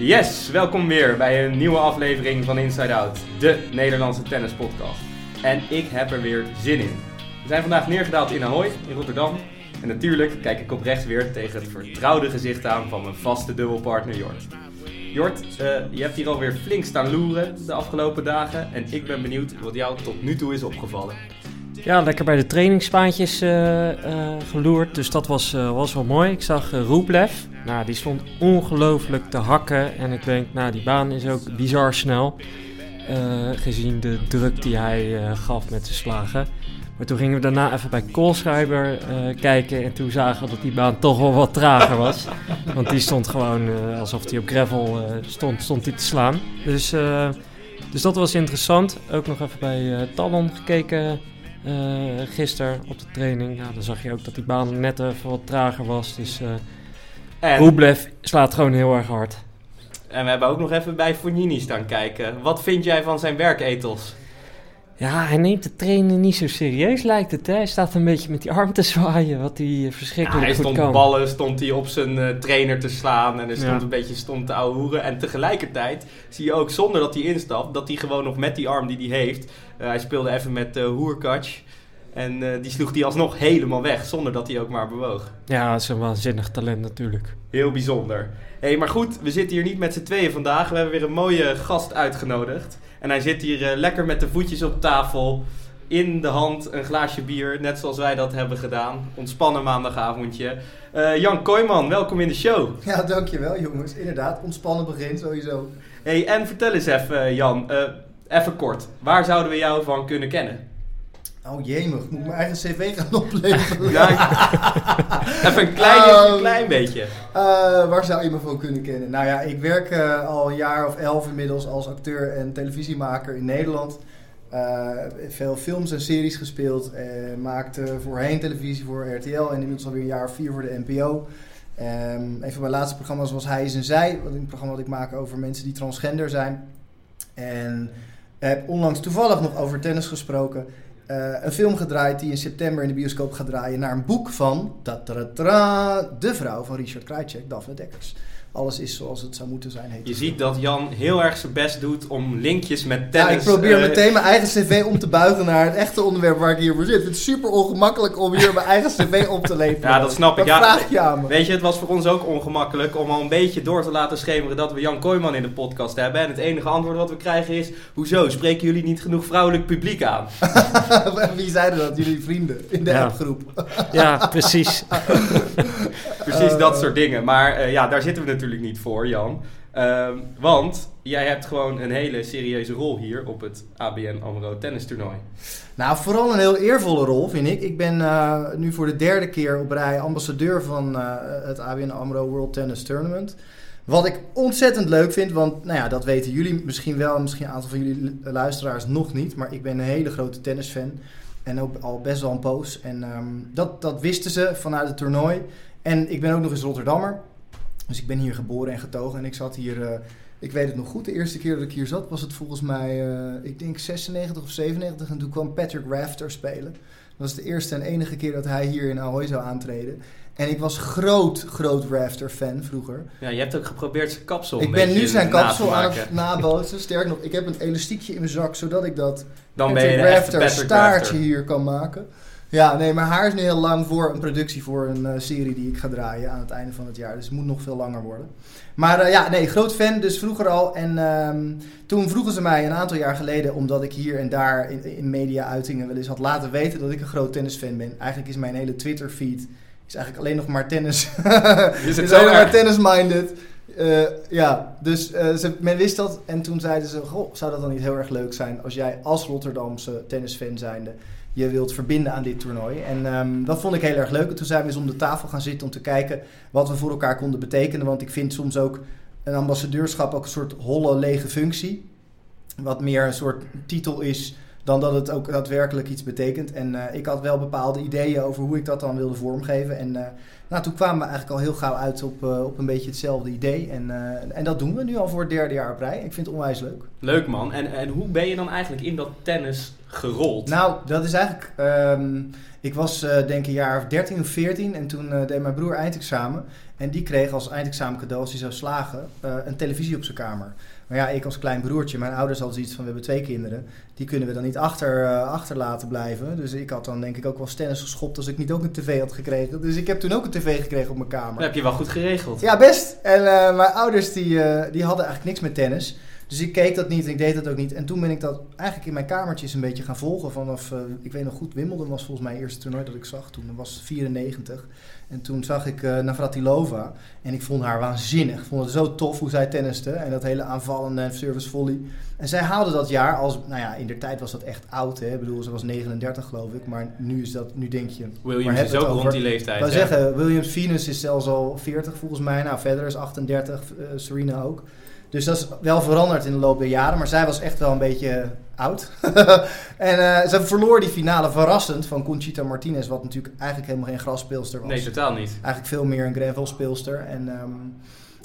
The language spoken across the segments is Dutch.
Yes, welkom weer bij een nieuwe aflevering van Inside Out, de Nederlandse tennispodcast. En ik heb er weer zin in. We zijn vandaag neergedaald in Ahoy, in Rotterdam. En natuurlijk kijk ik oprecht weer tegen het vertrouwde gezicht aan van mijn vaste dubbelpartner Jort. Jort, uh, je hebt hier alweer flink staan loeren de afgelopen dagen. En ik ben benieuwd wat jou tot nu toe is opgevallen. Ja, lekker bij de trainingspaantjes uh, uh, geloerd. Dus dat was, was wel mooi. Ik zag Rublev. Nou, die stond ongelooflijk te hakken. En ik denk, nou, die baan is ook bizar snel. gezien de druk die hij gaf met zijn slagen. Maar toen gingen we daarna even bij Koolschrijber uh, kijken. En toen zagen we dat die baan toch wel wat trager was. Want die stond gewoon uh, alsof hij op gravel uh, stond, stond hij te slaan. Dus, dus dat was interessant. Ook nog even bij Talon gekeken gisteren op de training. Ja, dan zag je ook dat die baan net even wat trager was. Dus en... Rublev slaat gewoon heel erg hard. En we hebben ook nog even bij Fognini staan kijken. Wat vind jij van zijn werketels? Ja, hij neemt de trainen niet zo serieus, lijkt het. Hè? Hij staat een beetje met die arm te zwaaien, wat hij eh, verschrikkelijk ja, hij stond kan. ballen, stond hij op zijn uh, trainer te slaan en hij stond een beetje stond te ouwehoeren. En tegelijkertijd zie je ook, zonder dat hij instapt, dat hij gewoon nog met die arm die hij heeft... Uh, hij speelde even met uh, Hoerkatsch. En die sloeg hij alsnog helemaal weg, zonder dat hij ook maar bewoog. Ja, dat is een waanzinnig talent natuurlijk. Heel bijzonder. hey, maar goed, we zitten hier niet met z'n tweeën vandaag. We hebben weer een mooie gast uitgenodigd. En hij zit hier uh, lekker met de voetjes op tafel. In de hand een glaasje bier, net zoals wij dat hebben gedaan. Ontspannen maandagavondje. Uh, Jan Kooijman, welkom in de show. Ja, dankjewel jongens. Inderdaad, ontspannen begin sowieso. Hey, en vertel eens even, Jan, uh, even kort. Waar zouden we jou van kunnen kennen? Oh jemig, moet ik mijn eigen cv gaan opleveren? ja, even een klein, um, een klein beetje. Uh, waar zou je me van kunnen kennen? Nou ja, ik werk uh, al een jaar of elf inmiddels als acteur en televisiemaker in Nederland. Uh, veel films en series gespeeld. maakte voorheen televisie voor RTL en inmiddels alweer een jaar of vier voor de NPO. Um, een van mijn laatste programma's was Hij is en Zij. Een programma dat ik maak over mensen die transgender zijn. En heb onlangs toevallig nog over tennis gesproken. Uh, een film gedraaid die in september in de bioscoop gaat draaien naar een boek van de vrouw van Richard Krajcek, Daphne Dekkers alles is zoals het zou moeten zijn. je ziet dat Jan heel erg zijn best doet om linkjes met tennis... Ja, ik probeer uh, meteen mijn eigen cv om te buigen naar het echte onderwerp waar ik hier voor zit. Het is super ongemakkelijk om hier mijn eigen cv op te leveren. Ja, dat snap ik. ja, vraag je aan me. Weet je, het was voor ons ook ongemakkelijk om al een beetje door te laten schemeren dat we Jan Kooijman in de podcast hebben. En het enige antwoord wat we krijgen is, hoezo, spreken jullie niet genoeg vrouwelijk publiek aan? Wie zeiden dat? Jullie vrienden in de ja. appgroep. ja, precies. precies dat soort dingen. Maar uh, ja, daar zitten we natuurlijk niet voor, Jan. Um, want jij hebt gewoon een hele serieuze rol hier op het ABN AMRO tennistoernooi. Nou, vooral een heel eervolle rol, vind ik. Ik ben uh, nu voor de derde keer op rij ambassadeur van het ABN AMRO World Tennis Tournament. Wat ik ontzettend leuk vind, want nou ja, dat weten jullie misschien wel, misschien een aantal van jullie luisteraars nog niet. Maar ik ben een hele grote tennisfan en ook al best wel een poos. En um, dat, dat wisten ze vanuit het toernooi. En ik ben ook nog eens Rotterdammer. Dus ik ben hier geboren en getogen en ik zat hier, uh, ik weet het nog goed, de eerste keer dat ik hier zat was het volgens mij, uh, ik denk 96 of 97 en toen kwam Patrick Rafter spelen. Dat was de eerste en enige keer dat hij hier in Ahoy zou aantreden. En ik was groot, groot Rafter-fan vroeger. Ja, je hebt ook geprobeerd zijn kapsel Ik ben nu zijn kapsel aan het nabootsen. Sterk nog, ik heb een elastiekje in mijn zak, zodat ik dat Dan ben je Rafter Patrick staartje Rafter. hier kan maken. Ja, nee, maar haar is nu heel lang voor een productie voor een uh, serie die ik ga draaien aan het einde van het jaar. Dus het moet nog veel langer worden. Maar uh, ja, nee, groot fan, dus vroeger al. En um, toen vroegen ze mij een aantal jaar geleden, omdat ik hier en daar in, in media-uitingen wel eens had laten weten dat ik een groot tennisfan ben. Eigenlijk is mijn hele Twitter-feed is eigenlijk alleen nog maar tennis. Is het is alleen maar tennis-minded. Uh, ja, dus uh, ze, men wist dat. En toen zeiden ze, goh, zou dat dan niet heel erg leuk zijn als jij als Rotterdamse tennisfan zijnde je wilt verbinden aan dit toernooi. En um, dat vond ik heel erg leuk. En toen zijn we eens om de tafel gaan zitten om te kijken wat we voor elkaar konden betekenen. Want ik vind soms ook een ambassadeurschap ook een soort holle, lege functie. Wat meer een soort titel is dan dat het ook daadwerkelijk iets betekent. En uh, ik had wel bepaalde ideeën over hoe ik dat dan wilde vormgeven. En uh, nou, toen kwamen we eigenlijk al heel gauw uit op, uh, op een beetje hetzelfde idee. En, en dat doen we nu al voor het derde jaar op rij. Ik vind het onwijs leuk. Leuk man. En, en hoe ben je dan eigenlijk in dat tennis gerold? Nou, dat is eigenlijk... Um, ik Ik was denk een jaar of 13 of 14 en toen deed mijn broer eindexamen. En die kreeg als eindexamen cadeau, als hij zou slagen, een televisie op zijn kamer. Maar ja, ik als klein broertje, mijn ouders hadden zoiets van, we hebben twee kinderen. Die kunnen we dan niet achter, achter laten blijven. Dus ik had dan denk ik ook wel tennis geschopt als ik niet ook een tv had gekregen. Dus ik heb toen ook een tv gekregen op mijn kamer. Dat heb je wel goed geregeld. Ja, best. En mijn ouders die, die hadden eigenlijk niks met tennis. Dus ik keek dat niet en ik deed dat ook niet. En toen ben ik dat eigenlijk in mijn kamertjes een beetje gaan volgen. Vanaf, uh, ik weet nog goed, Wimbledon was volgens mij het eerste toernooi dat ik zag. Toen was 94. En toen zag ik uh, Navratilova. En ik vond haar waanzinnig. Ik vond het zo tof hoe zij tenniste. En dat hele aanvallende en service volley. En zij haalde dat jaar als, nou ja, in der tijd was dat echt oud. Hè? Ik bedoel, ze was 39 geloof ik. Maar nu is dat, nu denk je... Williams is ook rond die leeftijd. Ik zeggen, Williams Venus is zelfs al 40 volgens mij. Nou, verder is 38, uh, Serena ook. Dus dat is wel veranderd in de loop der jaren. Maar zij was echt wel een beetje oud. en uh, ze verloor die finale verrassend van Conchita Martinez. Wat natuurlijk eigenlijk helemaal geen grasspeelster was. Nee, totaal niet. Eigenlijk veel meer een gravel speelster. En, um,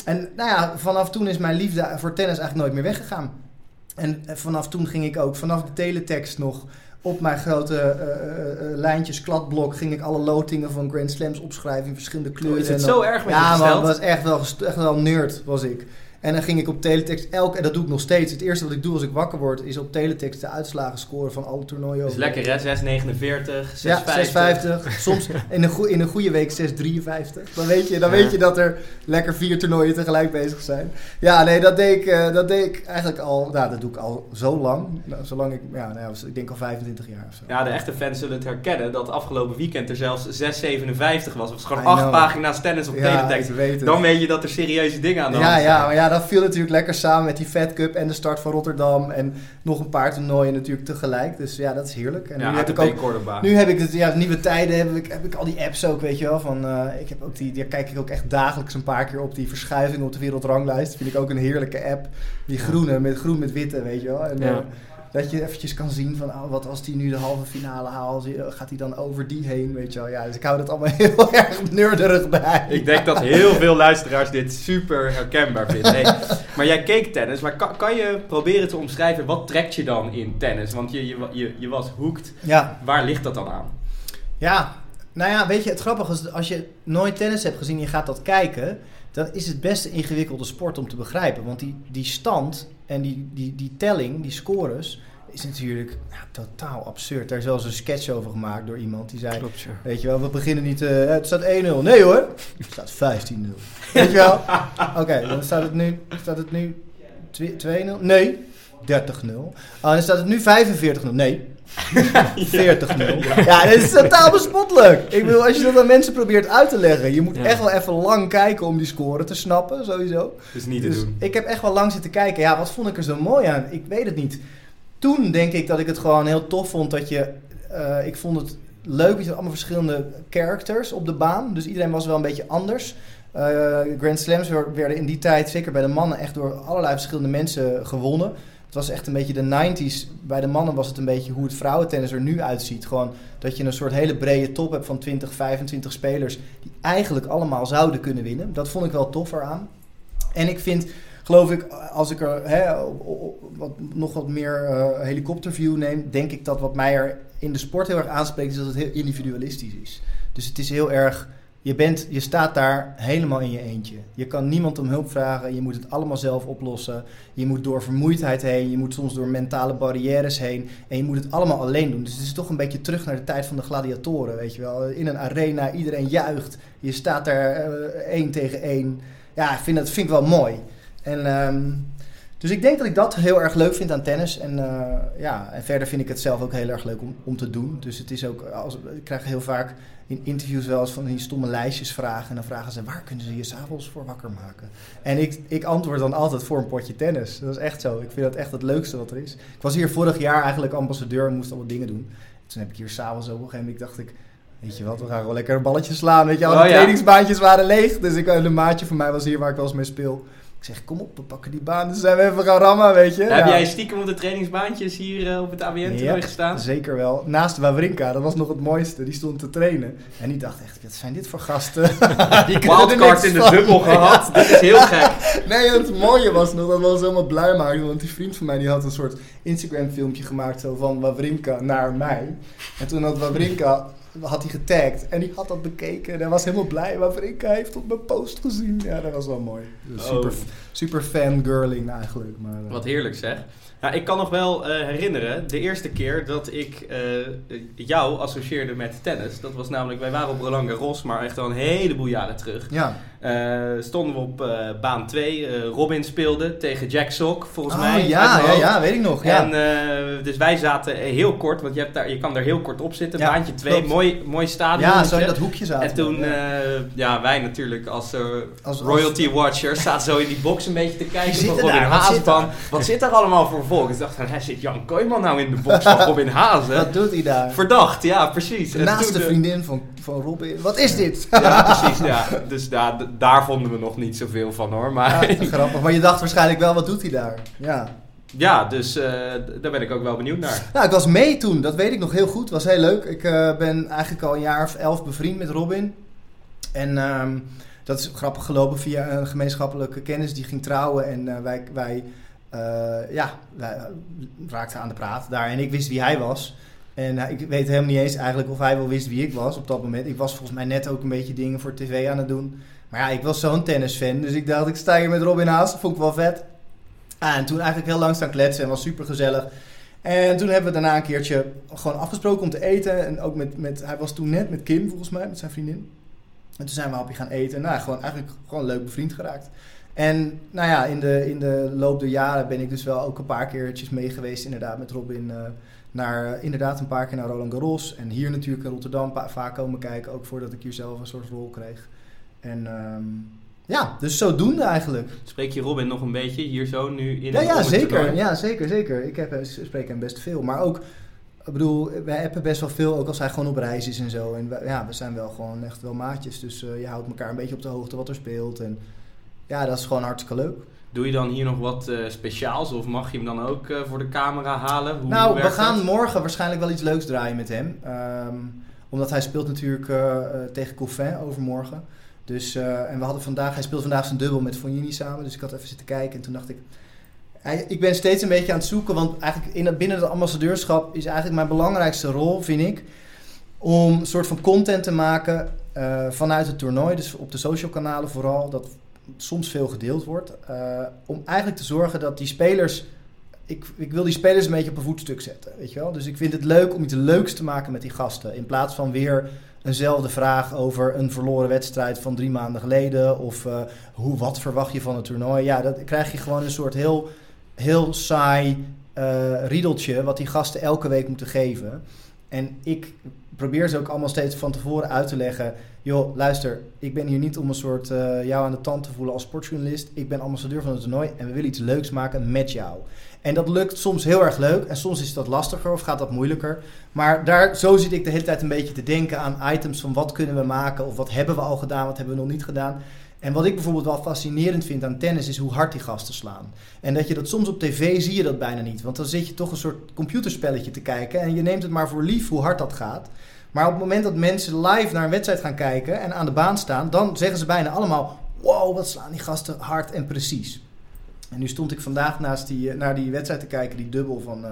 en nou ja, vanaf toen is mijn liefde voor tennis eigenlijk nooit meer weggegaan. En vanaf toen ging ik ook, vanaf de teletext nog op mijn grote uh, uh, lijntjes kladblok ging ik alle lotingen van Grand Slams opschrijven in verschillende kleuren. Is het zo erg met ja, je? Ja, was echt wel, echt wel nerd was ik. En dan ging ik op teletext elke, en dat doe ik nog steeds. Het eerste wat ik doe als ik wakker word, is op teletext de uitslagen scoren van alle toernooien. Dus lekker hè, 649, 650. Ja, 650. Soms in een, goe, in een goede week 653. Dan weet je, dan weet je dat er lekker vier toernooien tegelijk bezig zijn. Ja, nee, dat deed ik, uh, dat deed ik eigenlijk al, nou dat doe ik al zo lang. Nou, zolang ik, ja, nou, ik denk al 25 jaar of zo. Ja, de echte fans zullen het herkennen dat afgelopen weekend er zelfs 657 was. Was gewoon acht pagina's tennis op ja, teletext. Weet dan weet je dat er serieuze dingen aan de hand ja, zijn. Ja, maar ja, dat viel natuurlijk lekker samen met die Fed Cup en de start van Rotterdam. En nog een paar toernooien natuurlijk tegelijk. Dus ja, dat is heerlijk. En ja, nu, heb ik ook, nu heb ik het, ja, nieuwe tijden, heb ik, heb ik al die apps ook, weet je wel. Van, uh, ik heb ook die, daar kijk ik ook echt dagelijks een paar keer op die verschuiving op de wereldranglijst. Vind ik ook een heerlijke app. Die groene, met groen met witte, weet je wel. En, ja. Dat je eventjes kan zien van oh, wat als die nu de halve finale haalt, gaat hij dan over die heen, weet je wel. Ja, dus ik hou dat allemaal heel erg nerderig bij. Ik denk dat heel veel luisteraars dit super herkenbaar vinden. Hey, maar jij keek tennis, maar kan, kan, je proberen te omschrijven wat trekt je dan in tennis? Want je, je, je, je was hoekt. Ja. Waar ligt dat dan aan? Ja, nou ja, weet je, het grappige is als je nooit tennis hebt gezien en je gaat dat kijken, dan is het best een ingewikkelde sport om te begrijpen. Want die, die stand en die, die, die telling, die scores, is natuurlijk totaal absurd. Daar is wel eens een sketch over gemaakt door iemand die zei: Klopt. Weet je wel, we beginnen niet. Uh, het staat 1-0. Nee hoor, het staat 15-0. weet je wel? Oké, okay, dan staat het nu, staat het nu 2-0. Nee, 30-0. Oh, dan staat het nu 45-0. Nee. 40-0. Ja, dit is totaal bespottelijk. Ik bedoel, als je dat aan mensen probeert uit te leggen, je moet ja. echt wel even lang kijken om die score te snappen, sowieso. Dus niet te dus doen. Ik heb echt wel lang zitten kijken. Ja, wat vond ik er zo mooi aan? Ik weet het niet. Toen denk ik dat ik het gewoon heel tof vond dat je. Uh, ik vond het leuk, je had allemaal verschillende characters op de baan. Dus iedereen was wel een beetje anders. Uh, Grand Slams werden in die tijd, zeker bij de mannen, echt door allerlei verschillende mensen gewonnen. Het was echt een beetje de 90s. Bij de mannen was het een beetje hoe het vrouwentennis er nu uitziet. Gewoon dat je een soort hele brede top hebt van 20, 25 spelers. Die eigenlijk allemaal zouden kunnen winnen. Dat vond ik wel tof eraan. En ik vind, geloof ik, als ik er hè, wat, nog wat meer uh, helikopterview neem. Denk ik dat wat mij er in de sport heel erg aanspreekt. Is dat het heel individualistisch is. Dus het is heel erg je, bent, je staat daar helemaal in je eentje. Je kan niemand om hulp vragen. Je moet het allemaal zelf oplossen. Je moet door vermoeidheid heen. Je moet soms door mentale barrières heen. En je moet het allemaal alleen doen. Dus het is toch een beetje terug naar de tijd van de gladiatoren. Weet je wel. In een arena, iedereen juicht. Je staat daar uh, één tegen één. Ja, ik vind dat vind ik wel mooi. En, um, dus ik denk dat ik dat heel erg leuk vind aan tennis. En, uh, ja, en verder vind ik het zelf ook heel erg leuk om, om te doen. Dus het is ook, als, ik krijg heel vaak in interviews wel eens van die stomme lijstjes vragen. En dan vragen ze, waar kunnen ze je s'avonds voor wakker maken? En ik, ik antwoord dan altijd voor een potje tennis. Dat is echt zo. Ik vind dat echt het leukste wat er is. Ik was hier vorig jaar eigenlijk ambassadeur en moest allemaal dingen doen. Toen heb ik hier s'avonds op een gegeven moment, dacht ik... Weet je wat, we gaan gewoon lekker een balletje slaan. Weet je, alle Oh, ja. trainingsbaantjes waren leeg. Dus ik, een maatje van mij was hier waar ik wel eens mee speel. Ik zeg, kom op, we pakken die baan. Dus zijn we even gaan rammen, weet je. Heb jij stiekem op de trainingsbaantjes hier eh, op het ABN-toernooi Ja, gestaan? Zeker wel. Naast Wawrinka, dat was nog het mooiste. Die stond te trainen. En die dacht echt, wat zijn dit voor gasten? die Wildcard in de van. dubbel gehad. Dit is heel gek. Nee, het mooie was nog, dat was helemaal blij maakte. Want die vriend van mij die had een soort Instagram filmpje gemaakt zo van Wawrinka naar mij. En toen had Wawrinka had hij getagd. En die had dat bekeken. En hij was helemaal blij. Maar hij heeft op mijn post gezien. Ja, dat was wel mooi. Dus super, Oh. super fangirling eigenlijk. Maar, eh, Wat heerlijk zeg. Nou, ik kan nog wel eh, herinneren, de eerste keer dat ik eh, jou associeerde met tennis. Dat was namelijk, wij waren op Roland Garros, maar echt al een heleboel jaren terug. Ja. Eh, stonden we op eh, baan 2. eh, Robin speelde tegen Jack Sock, volgens Oh, mij. ja, ja, ja, weet ik nog. Ja. En, dus wij zaten heel kort, want je, hebt daar, je kan daar heel kort op zitten. Ja, Baantje 2, klopt. mooi, mooi stadion. ja, zo in dat hoekje zaten. En toen, ja. wij natuurlijk als, eh, Als- als- royalty watchers zaten zo in die box een beetje te kijken van zit Robin daar? Wat van, daar? wat zit er allemaal voor volk? Ik dacht van, hè, zit Jan Kooijman nou in de box van Robin Hazen? Wat doet hij daar? Verdacht, ja, precies. De vriendin van, van Robin. Wat is dit? Ja, precies, ja. Dus ja, daar vonden we nog niet zoveel van hoor. Maar Ja, grappig. Maar je dacht waarschijnlijk wel, wat doet hij daar? Ja. ja, dus eh, daar ben ik ook wel benieuwd naar. Nou, ik was mee toen. Dat weet ik nog heel goed. was heel leuk. Ik eh, ben eigenlijk al een jaar of elf bevriend met Robin. En ehm, dat is grappig gelopen via een gemeenschappelijke kennis. Die ging trouwen. En eh, wij, wij, ja, wij raakten aan de praat daar. En ik wist wie hij was. En ik weet helemaal niet eens eigenlijk of hij wel wist wie ik was op dat moment. Ik was volgens mij net ook een beetje dingen voor tv aan het doen. Maar ja, ik was zo'n tennisfan. Dus ik dacht, ik sta hier met Robin Haas. Dat vond ik wel vet. Ah, en toen eigenlijk heel lang staan kletsen en was super gezellig. En toen hebben we daarna een keertje gewoon afgesproken om te eten. En ook met, met hij was toen net met Kim volgens mij, met zijn vriendin. En toen zijn we een hapje gaan eten. Nou, gewoon eigenlijk gewoon leuk bevriend geraakt. En nou ja, in de, in de loop der jaren ben ik dus wel ook een paar keertjes mee geweest inderdaad met Robin. eh, naar, eh, inderdaad een paar keer naar Roland Garros. En hier natuurlijk in Rotterdam vaak komen kijken. Ook voordat ik hier zelf een soort rol kreeg. En ehm, ja, dus zodoende eigenlijk. Spreek je Robin nog een beetje hier zo nu in Ja, het ja, zeker. Ja, zeker, zeker. Ik heb, eh, spreek hem best veel. Maar ook, ik bedoel, wij hebben best wel veel, ook als hij gewoon op reis is en zo. En we, ja, we zijn wel gewoon echt wel maatjes. Dus eh, je houdt elkaar een beetje op de hoogte wat er speelt. En ja, dat is gewoon hartstikke leuk. Doe je dan hier nog wat eh, speciaals of mag je hem dan ook eh, voor de camera halen? Hoe nou, we gaan dat? morgen waarschijnlijk wel iets leuks draaien met hem. Ehm, omdat hij speelt natuurlijk tegen Coffin overmorgen. Dus, eh, en we hadden vandaag, hij speelt vandaag zijn dubbel met Fognini samen. Dus ik had even zitten kijken en toen dacht ik... Ik ben steeds een beetje aan het zoeken, want eigenlijk in binnen het ambassadeurschap is eigenlijk mijn belangrijkste rol, vind ik, om een soort van content te maken eh, vanuit het toernooi. Dus op de social kanalen vooral, dat soms veel gedeeld wordt. eh, om eigenlijk te zorgen dat die spelers ik, ik wil die spelers een beetje op een voetstuk zetten. Weet je wel? Dus ik vind het leuk om iets leuks te maken met die gasten. In plaats van weer eenzelfde vraag over een verloren wedstrijd van drie maanden geleden. Of eh, hoe, wat verwacht je van het toernooi? Ja, dat krijg je gewoon een soort heel, heel saai eh, riedeltje. Wat die gasten elke week moeten geven. En ik probeer ze ook allemaal steeds van tevoren uit te leggen. Joh, luister, ik ben hier niet om een soort eh, jou aan de tand te voelen als sportjournalist. Ik ben ambassadeur van het toernooi en we willen iets leuks maken met jou. En dat lukt soms heel erg leuk en soms is dat lastiger of gaat dat moeilijker. Maar daar, zo zit ik de hele tijd een beetje te denken aan items van wat kunnen we maken of wat hebben we al gedaan, wat hebben we nog niet gedaan. En wat ik bijvoorbeeld wel fascinerend vind aan tennis is hoe hard die gasten slaan. En dat je dat soms op tv zie je dat bijna niet. Want dan zit je toch een soort computerspelletje te kijken en je neemt het maar voor lief hoe hard dat gaat. Maar op het moment dat mensen live naar een wedstrijd gaan kijken en aan de baan staan, dan zeggen ze bijna allemaal: Wow, wat slaan die gasten hard en precies. En nu stond ik vandaag naast die, eh, naar die wedstrijd te kijken, die dubbel van, eh,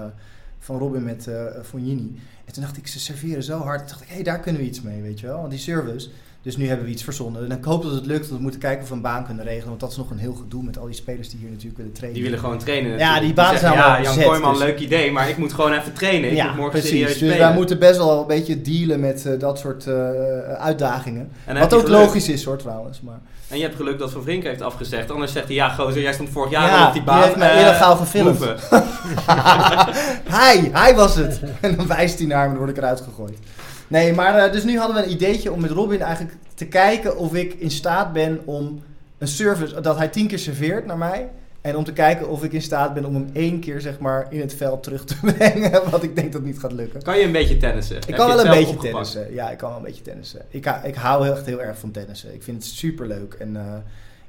van Robin met eh Fognini. En toen dacht ik, ze serveren zo hard. Toen dacht ik, hé, hey, daar kunnen we iets mee, weet je wel. Want die service. Dus nu hebben we iets verzonnen. En ik hoop dat het lukt. Want we moeten kijken of we een baan kunnen regelen. Want dat is nog een heel gedoe met al die spelers die hier natuurlijk willen trainen. Die willen gewoon trainen. Ja, natuurlijk. die banen zeggen, zijn allemaal Ja, Jan Kooijman, dus- leuk idee, maar ik moet gewoon even trainen. Ik moet morgen serieus Dus spelen. wij moeten best wel een beetje dealen met dat soort uitdagingen. Wat ook logisch is hoor trouwens. Maar... En je hebt geluk dat Van Vrink heeft afgezegd. Anders zegt hij, ja gozer, jij stond vorig jaar Ja, al op die baan. heeft mij eh, illegaal gefilmd. hij, hij was het. En dan wijst hij naar me en dan word ik eruit gegooid. Nee, maar eh, dus nu hadden we een ideetje om met Robin eigenlijk te kijken of ik in staat ben om een service, dat hij tien keer serveert naar mij. En om te kijken of ik in staat ben om hem één keer zeg maar in het veld terug te brengen. Wat ik denk dat niet gaat lukken. Kan je een beetje tennissen? Ik Heb kan wel een beetje opgepakt? tennissen. Ja, ik kan wel een beetje tennissen. Ik, ik hou echt heel erg van tennissen. Ik vind het super leuk. En eh,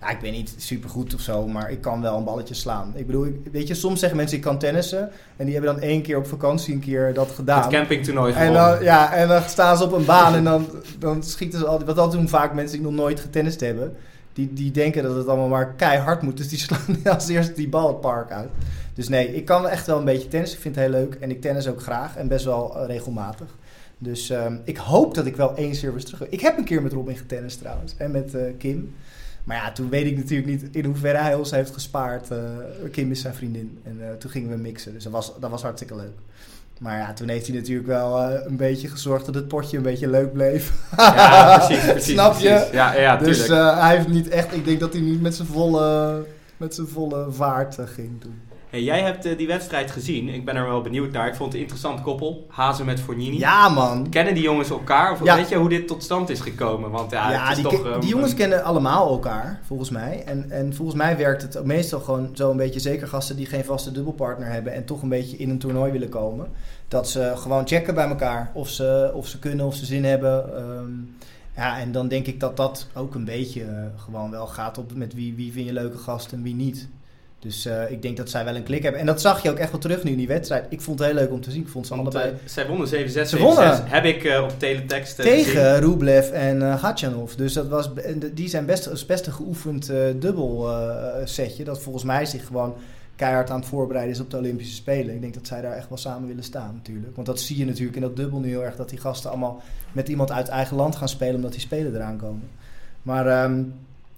ja, ik ben niet super goed of zo, maar ik kan wel een balletje slaan. Ik bedoel, ik- weet je, soms zeggen mensen ik kan tennissen. En die hebben dan één keer op vakantie een keer dat gedaan. Het campingtoernooi En dan, ja, en dan staan ze op een baan en dan, dan schieten ze altijd... Wat dat doen vaak mensen die nog nooit getennist hebben. Die, die denken dat het allemaal maar keihard moet. Dus die slaan als eerste die bal het park uit. Dus nee, ik kan echt wel een beetje tennis. Ik vind het heel leuk. En ik tennis ook graag en best wel eh, regelmatig. Dus ehm, ik hoop dat ik wel één service terug. Ik heb een keer met Robin getennist trouwens. En met eh, Kim. Maar ja, toen weet ik natuurlijk niet in hoeverre hij ons heeft gespaard. Eh, Kim is zijn vriendin. En toen gingen we mixen. Dus dat was, dat was hartstikke leuk. Maar ja, toen heeft hij natuurlijk wel eh, een beetje gezorgd dat het potje een beetje leuk bleef. Ja, precies, precies. Snap je? precies. Ja, ja, dus eh, hij heeft niet echt... Ik denk dat hij niet met zijn volle, met zijn volle vaart eh, ging doen. Hey, jij hebt eh, die wedstrijd gezien. Ik ben er wel benieuwd naar. Ik vond het een interessant koppel. Hazen met Fornini. Ja, man. Kennen die jongens elkaar? Of Ja. weet je hoe dit tot stand is gekomen? Want ja, Ja, het is die, toch... eh, die jongens kennen allemaal elkaar, volgens mij. En, en volgens mij werkt het meestal gewoon zo een beetje... Zeker gasten die geen vaste dubbelpartner hebben... en toch een beetje in een toernooi willen komen. Dat ze gewoon checken bij elkaar of ze, of ze kunnen, of ze zin hebben. Ehm, ja, en dan denk ik dat dat ook een beetje eh, gewoon wel gaat op met wie, wie vind je leuke gasten en wie niet. Dus eh, ik denk dat zij wel een klik hebben. En dat zag je ook echt wel terug nu in die wedstrijd. Ik vond het heel leuk om te zien. Ik vond ze Want, allebei... eh, zij wonnen 7-6, 7-6. Ze wonnen. Heb ik eh, op teletext gezien. Tegen Rublev en Gatchanov. Dus dat was, die zijn best, best een geoefend dubbel setje. Dat volgens mij zich gewoon keihard aan het voorbereiden is op de Olympische Spelen. Ik denk dat zij daar echt wel samen willen staan natuurlijk. Want dat zie je natuurlijk in dat dubbel nu heel erg. Dat die gasten allemaal met iemand uit eigen land gaan spelen. Omdat die spelen eraan komen. Maar ehm,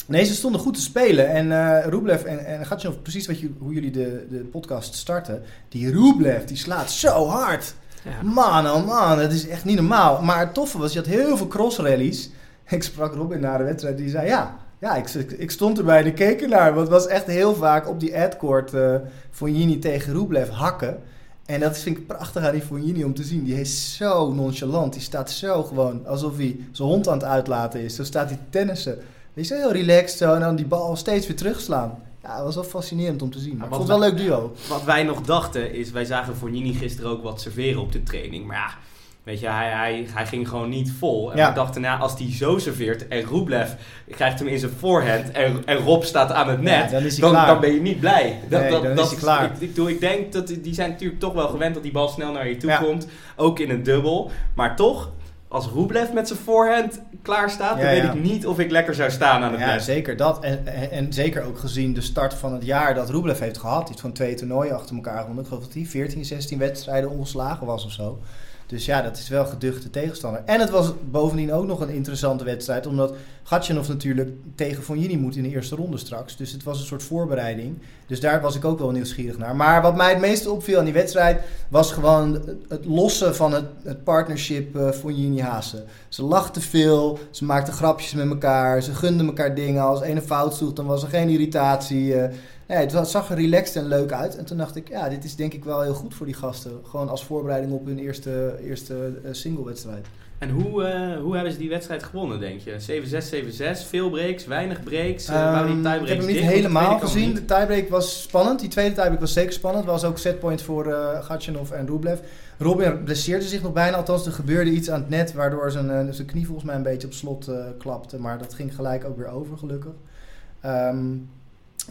nee, ze stonden goed te spelen. En eh Rublev en, en Gatchanov, precies wat je, hoe jullie de, de podcast starten. Die Rublev, die slaat zo hard. Ja. Man, oh man, dat is echt niet normaal. Maar het toffe was, je had heel veel crossrallies. Ik sprak Robin na de wedstrijd, die zei ja. Ja, ik, ik, stond erbij en ik keek ernaar. Want het was echt heel vaak op die adcourt eh Fognini tegen Rublev hakken. En dat vind ik prachtig aan die Fognini om te zien. Die is zo nonchalant. Die staat zo gewoon alsof hij zijn hond aan het uitlaten is. Zo staat hij te tennissen. Die is heel relaxed zo en dan die bal steeds weer terugslaan. Ja, dat was wel fascinerend om te zien. Maar ik vond het wel een leuk duo. Wat wij nog dachten is, wij zagen Fornini gisteren ook wat serveren op de training. Maar ja, weet je, hij, hij, hij ging gewoon niet vol. En Ja. we dachten, nou, als hij zo serveert en Rublev krijgt hem in zijn voorhand en, en Rob staat aan het net, Ja, dan is dan, ben je niet blij. Dat, Nee, dat, dan is dat hij klaar. Ik, ik, ik denk dat die zijn natuurlijk toch wel gewend dat die bal snel naar je toe komt. Ook in een dubbel. Maar toch, als Rublev met zijn voorhand klaar staat, Ja, dan weet ja. ik niet of ik lekker zou staan aan het Ja, net. zeker dat. En, en, en zeker ook gezien de start van het jaar dat Rublev heeft gehad. Heeft gewoon twee toernooien achter elkaar gewonnen. Ik geloof dat hij 14, 16 wedstrijden ongeslagen was of zo. Dus ja, dat is wel geduchte tegenstander. En het was bovendien ook nog een interessante wedstrijd. Omdat Gatchanov natuurlijk tegen Fognini moet in de eerste ronde straks. Dus het was een soort voorbereiding. Dus daar was ik ook wel nieuwsgierig naar. Maar wat mij het meeste opviel aan die wedstrijd... was gewoon het- lossen van het, het partnership eh Fognini-Hazen. Ze lachten veel, ze maakten grapjes met elkaar, ze gunden elkaar dingen. Als een fout sloeg, dan was er geen irritatie. eh. Nee, het zag er relaxed en leuk uit. En toen dacht ik, ja, dit is denk ik wel heel goed voor die gasten. Gewoon als voorbereiding op hun eerste, eerste eh, singlewedstrijd. En hoe, eh, hoe hebben ze die wedstrijd gewonnen, denk je? 7-6, 7-6, veel breaks, weinig breaks. eh, waren die tiebreaks ik heb hem niet dicht? Helemaal gezien. niet. De tiebreak was spannend. Die tweede tiebreak was zeker spannend. was ook setpoint voor Gatchanov en Rublev. Robin blesseerde zich nog bijna. Althans, er gebeurde iets aan het net... waardoor zijn, zijn knie volgens mij een beetje op slot klapte. Maar dat ging gelijk ook weer over, gelukkig. Ehm,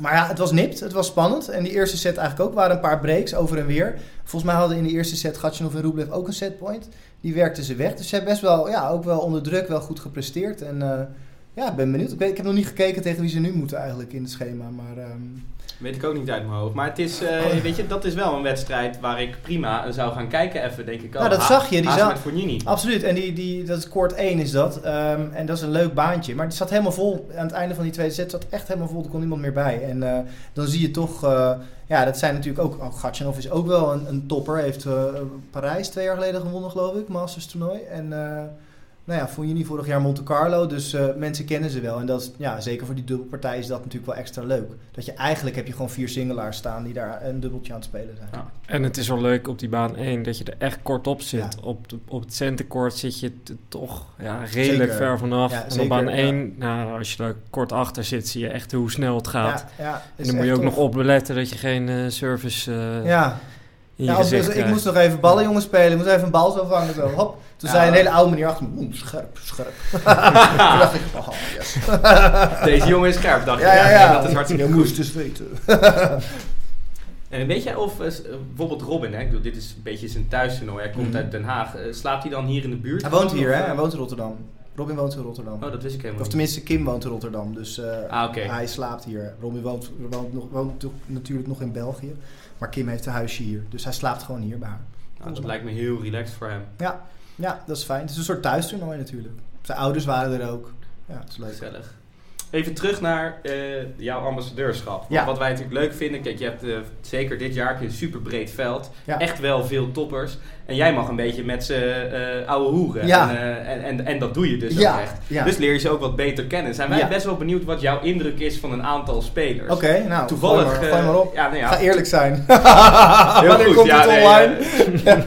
maar ja, het was nipt. Het was spannend. En die eerste set eigenlijk ook. waren een paar breaks over en weer. Volgens mij hadden in de eerste set Gatchanov en Rublev ook een setpoint. Die werkten ze weg. Dus ze hebben best wel, ja, ook wel onder druk wel goed gepresteerd. En eh, ja, ik ben benieuwd. Ik, weet, ik heb nog niet gekeken tegen wie ze nu moeten eigenlijk in het schema. Maar ehm, Weet ik ook niet uit mijn hoofd. Maar het is, eh, Oh. weet je, dat is wel een wedstrijd waar ik prima zou gaan kijken even, denk ik ook. Nou, dat zag je, die Hazen za- met Fognini. absoluut. En die, die, dat is koord 1 is dat. Ehm, en dat is een leuk baantje. Maar die zat helemaal vol. Aan het einde van die tweede set zat echt helemaal vol. Er kon niemand meer bij. En eh, dan zie je toch... eh, ja, dat zijn natuurlijk ook... Oh, is ook wel een, een topper. Heeft Parijs twee jaar geleden gewonnen, geloof ik. Masters toernooi. En... nou ja, Fognini vorig jaar Monte Carlo, dus eh, mensen kennen ze wel. En dat is, ja, zeker voor die dubbelpartij is dat natuurlijk wel extra leuk. Dat je eigenlijk heb je gewoon vier singelaars staan die daar een dubbeltje aan het spelen zijn. Ja. En het is wel leuk op die baan 1 dat je er echt kort op zit. Ja. Op, de- op het centercourt zit je toch ja, redelijk Zeker. ver vanaf. Ja, en zeker, op baan ja. 1, nou, als je er kort achter zit, zie je echt hoe snel het gaat. En dan moet je ook nog tof. opletten dat je geen eh, service eh, Ja, ja gezicht ik krijgt. moest nog even ballen jongens spelen. Ik moest even een bal zo vangen. Zo. Hop. Toen Ja. zei een hele oude meneer achter me. Oeh, scherp, scherp. Toen dacht ik, oh yes. Deze jongen is scherp, dacht je. Ja, ja, ja. dat is hartstikke goed. moest dus weten. En weet jij of, eh, eh, bijvoorbeeld Robin, hè, ik bedoel, dit is een beetje zijn thuistoernooi, hij komt Mhm. uit Den Haag. Eh, slaapt hij dan hier in de buurt? Hij woont hier, hè? eh, Hij woont in Rotterdam. Robin woont in Rotterdam. Oh, dat wist ik helemaal Of tenminste, Kim woont in Rotterdam. Dus eh, Ah, hij slaapt hier. Robin woont, woont, nog, woont natuurlijk nog in België. Maar Kim heeft een huisje hier. Dus hij slaapt gewoon hier bij haar. Nou, dat lijkt me heel relaxed voor hem. Ja. Ja, dat is fijn. Het is een soort thuistoernooi natuurlijk. Zijn ouders waren er ook. Ja, dat is leuk. Gezellig. Even terug naar eh, jouw ambassadeurschap. Ja. Wat wij natuurlijk leuk vinden, kijk, je hebt eh, zeker dit jaar heb je een super breed veld. Ja. Echt wel veel toppers. En jij mag een beetje met ze eh ouwe hoeren. Ja. En, eh, en, en, en dat doe je dus ook echt. Dus leer je ze ook wat beter kennen. Zijn wij best wel benieuwd wat jouw indruk is van een aantal spelers. Oké, nou, Toevallig. gooi maar, gooi maar op. Ja, nou ja, Ga eerlijk zijn. Heel goed, komt ja, het nee, online?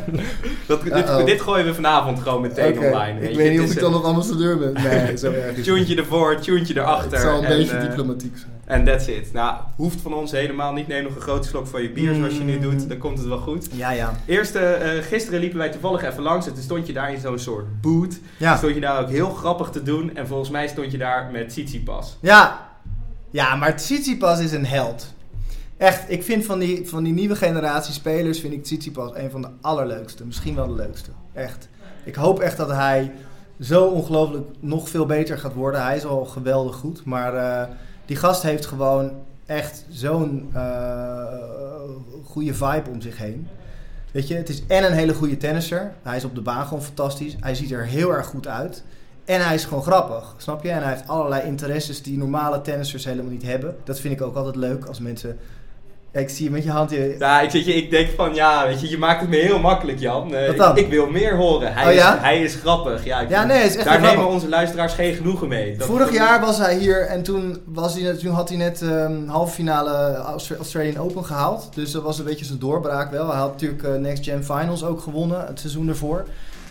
dat, dit, dit gooien we vanavond gewoon meteen online. Ik weet niet of ik dan nog ambassadeur ben. Nee, zo erg een. Tuentje ervoor, tuentje erachter. Het zal een en, beetje eh, diplomatiek zijn. En that's it. Nou, hoeft van ons helemaal niet. Neem nog een grote slok van je bier zoals je nu Mm. doet. Dan komt het wel goed. Ja, ja. Eerst, eh, gisteren liepen wij toevallig even langs. En toen stond je daar in zo'n soort boot. Ja. Stond je daar ook heel grappig te doen. En volgens mij stond je daar met Tsitsipas. Ja, ja maar Tsitsipas is een held. Echt, ik vind van die, van die nieuwe generatie spelers... vind ik Tsitsipas een van de allerleukste. Misschien wel de leukste. Echt. Ik hoop echt dat hij zo ongelooflijk nog veel beter gaat worden. Hij is al geweldig goed. Maar eh, die gast heeft gewoon echt zo'n eh, goede vibe om zich heen. Weet je, het is en een hele goede tennisser. Hij is op de baan gewoon fantastisch. Hij ziet er heel erg goed uit. En hij is gewoon grappig, snap je? En hij heeft allerlei interesses die normale tennissers helemaal niet hebben. Dat vind ik ook altijd leuk als mensen... Ik zie je met je hand... Ja, ik, zit je, ik denk van ja, weet je, je maakt het me heel makkelijk, Jan. Wat dan? Ik, ik wil meer horen. Hij, Oh, ja? is, hij is grappig. Ja, ik Ja, nee, is echt daar nemen grappig. onze luisteraars geen genoegen mee. Dat- Vorig jaar was hij hier en toen, was hij, toen had hij net ehm halve finale Austra- Australian Open gehaald. Dus dat was een beetje zijn doorbraak wel. Hij had natuurlijk eh, Next Gen Finals ook gewonnen het seizoen ervoor.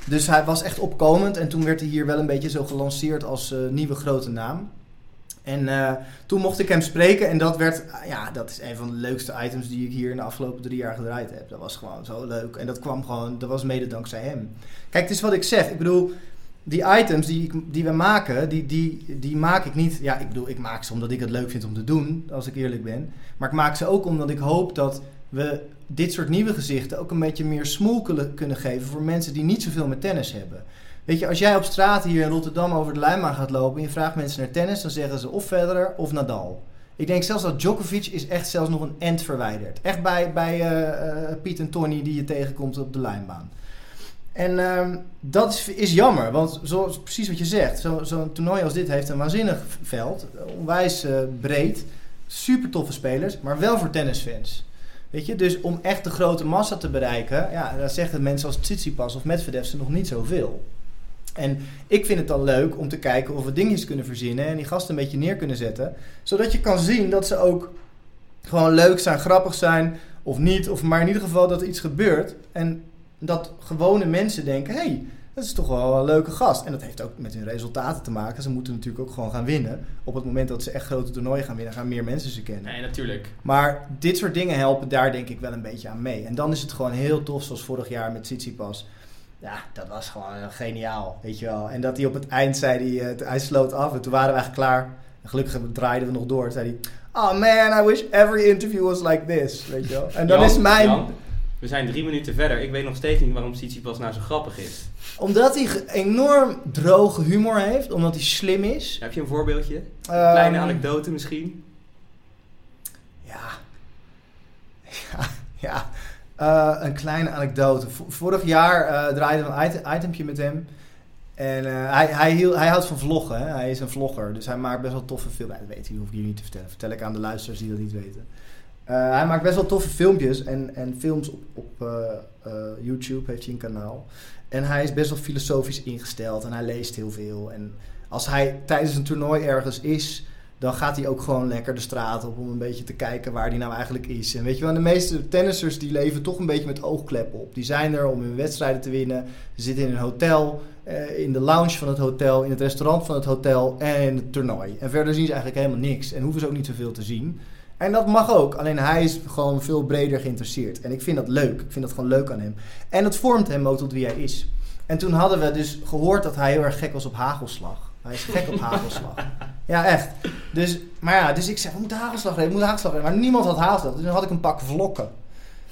Dus hij was echt opkomend en toen werd hij hier wel een beetje zo gelanceerd als eh, nieuwe grote naam. En eh, toen mocht ik hem spreken en dat werd, ah, ja, dat is een van de leukste items die ik hier in de afgelopen drie jaar gedraaid heb. Dat was gewoon zo leuk en dat kwam gewoon, dat was mede dankzij hem. Kijk, het is wat ik zeg. Ik bedoel, die items die, die we maken, die, die, die maak ik niet. Ja, ik bedoel, ik maak ze omdat ik het leuk vind om te doen, als ik eerlijk ben. Maar ik maak ze ook omdat ik hoop dat we dit soort nieuwe gezichten ook een beetje meer smoel kunnen geven voor mensen die niet zoveel met tennis hebben. Weet je, als jij op straat hier in Rotterdam over de lijnbaan gaat lopen en je vraagt mensen naar tennis, dan zeggen ze of Federer of Nadal. Ik denk zelfs dat Djokovic is echt zelfs nog een end verwijderd. Echt bij, bij eh, eh, Piet en Tony die je tegenkomt op de lijnbaan. En ehm, dat is, is jammer, want zoals precies wat je zegt, zo- zo'n toernooi als dit heeft een waanzinnig veld, onwijs eh, breed, super toffe spelers, maar wel voor tennisfans. Weet je, dus om echt de grote massa te bereiken, ja, dan zeggen mensen als Tsitsipas of Medvedev ze nog niet zoveel. En ik vind het dan leuk om te kijken of we dingetjes kunnen verzinnen en die gasten een beetje neer kunnen zetten, zodat je kan zien dat ze ook gewoon leuk zijn, grappig zijn of niet, of maar in ieder geval dat er iets gebeurt en dat gewone mensen denken, hé, hey, dat is toch wel een leuke gast. En dat heeft ook met hun resultaten te maken. Ze moeten natuurlijk ook gewoon gaan winnen. Op het moment dat ze echt grote toernooien gaan winnen, gaan meer mensen ze kennen. Nee, natuurlijk. Maar dit soort dingen helpen daar denk ik wel een beetje aan mee. En dan is het gewoon heel tof, zoals vorig jaar met Tsitsipas. Ja, dat was gewoon eh, geniaal, weet je wel. En dat hij op het eind zei, hij, eh, hij sloot af en toen waren we eigenlijk klaar. En gelukkig draaiden we nog door. Zei hij, oh man, I wish every interview was like this, weet je wel. En dan Jan, is mijn... Jan, we zijn drie minuten verder. Ik weet nog steeds niet waarom Tsitsipas nou zo grappig is. Omdat hij enorm droge humor heeft, omdat hij slim is. Heb je een voorbeeldje? Een Ehm, kleine anekdote misschien? Ja. Ja, ja. Eh, een kleine anekdote. Vorig jaar eh, draaide we een item, met hem. En eh, hij, hij, hij houdt van vloggen. Hè? Hij is een vlogger. Dus hij maakt best wel toffe filmpjes. dat weet hij, hoef ik jullie niet te vertellen. Vertel ik aan de luisteraars die dat niet weten. Hij maakt best wel toffe filmpjes en, en films op, op YouTube heeft hij een kanaal. En hij is best wel filosofisch ingesteld en hij leest heel veel. En als hij tijdens een toernooi ergens is, dan gaat hij ook gewoon lekker de straat op om een beetje te kijken waar hij nou eigenlijk is. En weet je wel, de meeste tennissers die leven toch een beetje met oogkleppen op. Die zijn er om hun wedstrijden te winnen. Ze zitten in een hotel, eh, in de lounge van het hotel, in het restaurant van het hotel en in het toernooi. En verder zien ze eigenlijk helemaal niks en hoeven ze ook niet zoveel te zien. En dat mag ook, alleen hij is gewoon veel breder geïnteresseerd. En ik vind dat leuk, ik vind dat gewoon leuk aan hem. En het vormt hem ook tot wie hij is. En toen hadden we dus gehoord dat hij heel erg gek was op hagelslag. Hij is gek op hagelslag. Ja, echt. Dus, maar ja, dus ik zeg, we moeten hagelslag geven, we moeten hagelslag. Maar niemand had hagelslag. Dus toen had ik een pak vlokken.